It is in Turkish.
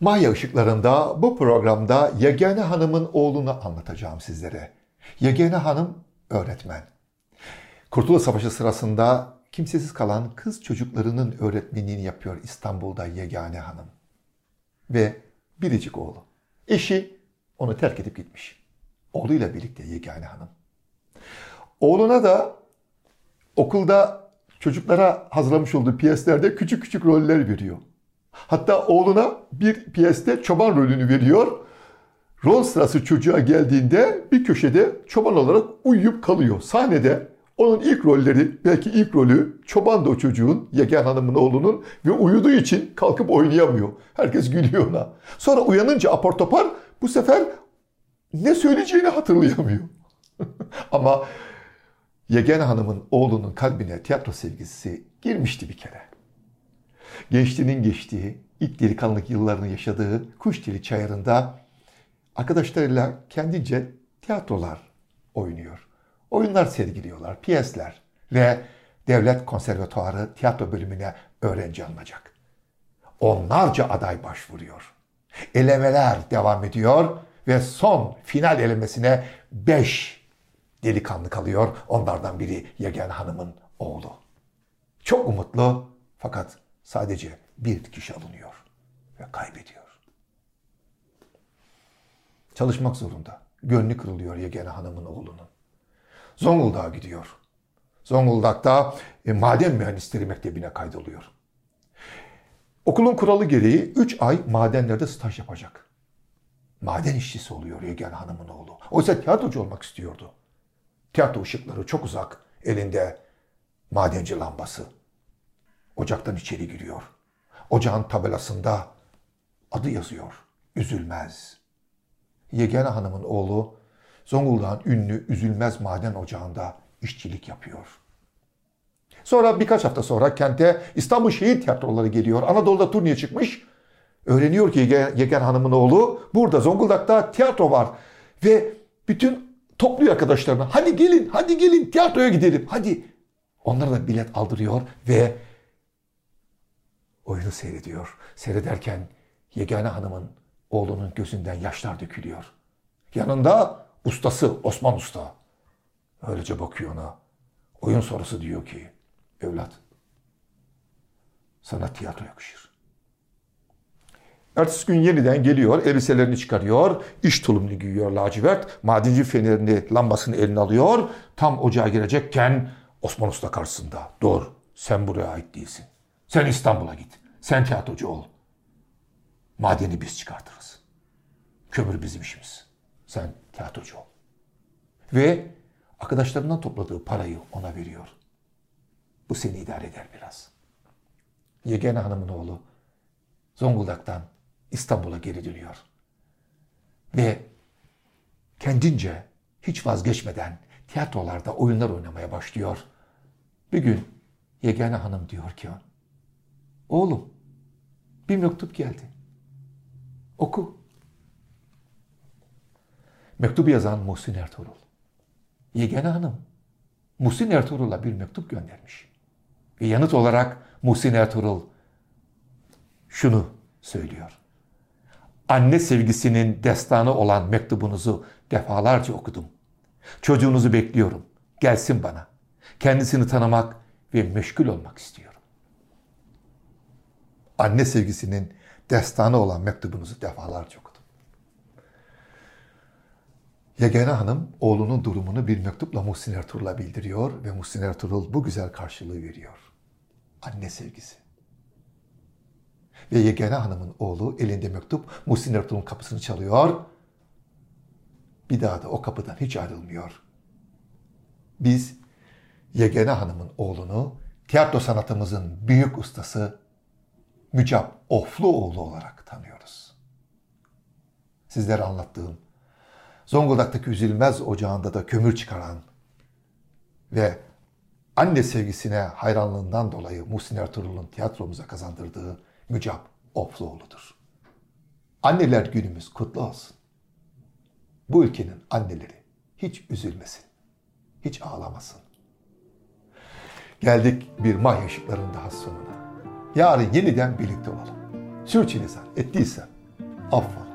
Maya ışıklarında bu programda Yegane Hanım'ın oğlunu anlatacağım sizlere. Yegane Hanım öğretmen. Kurtuluş Savaşı sırasında kimsesiz kalan kız çocuklarının öğretmenliğini yapıyor İstanbul'da Yegane Hanım. Ve biricik oğlu. Eşi onu terk edip gitmiş. Oğluyla birlikte Yegane Hanım. Oğluna da okulda çocuklara hazırlamış olduğu piyeslerde küçük küçük roller veriyor. Hatta oğluna bir piyeste çoban rolünü veriyor. Rol sırası çocuğa geldiğinde bir köşede çoban olarak uyuyup kalıyor. Sahnede onun ilk rolleri, belki ilk rolü çoban da o çocuğun, Yegen Hanım'ın oğlunun ve uyuduğu için kalkıp oynayamıyor. Herkes gülüyor ona. Sonra uyanınca apar topar bu sefer ne söyleyeceğini hatırlayamıyor. Ama Yegen Hanım'ın oğlunun kalbine tiyatro sevgisi girmişti bir kere. Gençliğinin geçtiği, ilk delikanlılık yıllarını yaşadığı Kuşdili Çayırı'nda arkadaşlarıyla kendince tiyatrolar oynuyor. Oyunlar sergiliyorlar, piyesler ve Devlet Konservatuarı tiyatro bölümüne öğrenci alınacak. Onlarca aday başvuruyor. Elemeler devam ediyor ve son final elemesine 5 delikanlı kalıyor. Onlardan biri Yegen Hanım'ın oğlu. Çok umutlu fakat sadece bir kişi alınıyor ve kaybediyor. Çalışmak zorunda. Gönlü kırılıyor Yegene Hanım'ın oğlunun. Zonguldak'a gidiyor. Zonguldak'ta e, maden mühendisleri mektebine kaydoluyor. Okulun kuralı gereği 3 ay madenlerde staj yapacak. Maden işçisi oluyor Yegen Hanım'ın oğlu. Oysa tiyatrocu olmak istiyordu. Tiyatro ışıkları çok uzak. Elinde madenci lambası. Ocaktan içeri giriyor. Ocağın tabelasında adı yazıyor. Üzülmez. Yegene Hanım'ın oğlu Zonguldak'ın ünlü Üzülmez Maden Ocağı'nda işçilik yapıyor. Sonra birkaç hafta sonra kente İstanbul Şehir Tiyatroları geliyor. Anadolu'da turneye çıkmış. Öğreniyor ki Yegen Hanım'ın oğlu burada Zonguldak'ta tiyatro var. Ve bütün topluyor arkadaşlarına. Hadi gelin, hadi gelin tiyatroya gidelim. Hadi. Onlara da bilet aldırıyor ve oyunu seyrediyor. Seyrederken Yegane Hanım'ın oğlunun gözünden yaşlar dökülüyor. Yanında ustası Osman Usta. Öylece bakıyor ona. Oyun sonrası diyor ki, evlat sana tiyatro yakışır. Ertesi gün yeniden geliyor, elbiselerini çıkarıyor, iş tulumunu giyiyor lacivert, madenci fenerini, lambasını eline alıyor. Tam ocağa girecekken Osman Usta karşısında. Dur, sen buraya ait değilsin. Sen İstanbul'a git. Sen tiyatrocu ol. Madeni biz çıkartırız. Kömür bizim işimiz. Sen tiyatrocu ol. Ve arkadaşlarından topladığı parayı ona veriyor. Bu seni idare eder biraz. Yegene Hanım'ın oğlu Zonguldak'tan İstanbul'a geri dönüyor. Ve kendince hiç vazgeçmeden tiyatrolarda oyunlar oynamaya başlıyor. Bir gün Yegane Hanım diyor ki Oğlum bir mektup geldi. Oku. Mektubu yazan Muhsin Ertuğrul. Yegane Hanım Muhsin Ertuğrul'a bir mektup göndermiş. Ve yanıt olarak Muhsin Ertuğrul şunu söylüyor. Anne sevgisinin destanı olan mektubunuzu defalarca okudum. Çocuğunuzu bekliyorum. Gelsin bana. Kendisini tanımak ve meşgul olmak istiyorum. Anne sevgisinin destanı olan mektubunuzu defalarca okudum. Yegane Hanım oğlunun durumunu bir mektupla Muhsin Ertuğrul'a bildiriyor ve Muhsin Ertuğrul bu güzel karşılığı veriyor. Anne sevgisi. Ve Yegane Hanım'ın oğlu elinde mektup Muhsin Ertuğrul'un kapısını çalıyor. Bir daha da o kapıdan hiç ayrılmıyor. Biz Yegane Hanım'ın oğlunu tiyatro sanatımızın büyük ustası Mücap Ofluoğlu olarak tanıyoruz. Sizlere anlattığım Zonguldak'taki üzülmez ocağında da kömür çıkaran ve anne sevgisine hayranlığından dolayı Muhsin Ertuğrul'un tiyatromuza kazandırdığı Mücap Ofluoğlu'dur. Anneler günümüz kutlu olsun. Bu ülkenin anneleri hiç üzülmesin, hiç ağlamasın. Geldik bir May ışıkların daha sonuna. Yarın yeniden birlikte olalım. Sürçülisan ettiysem affola.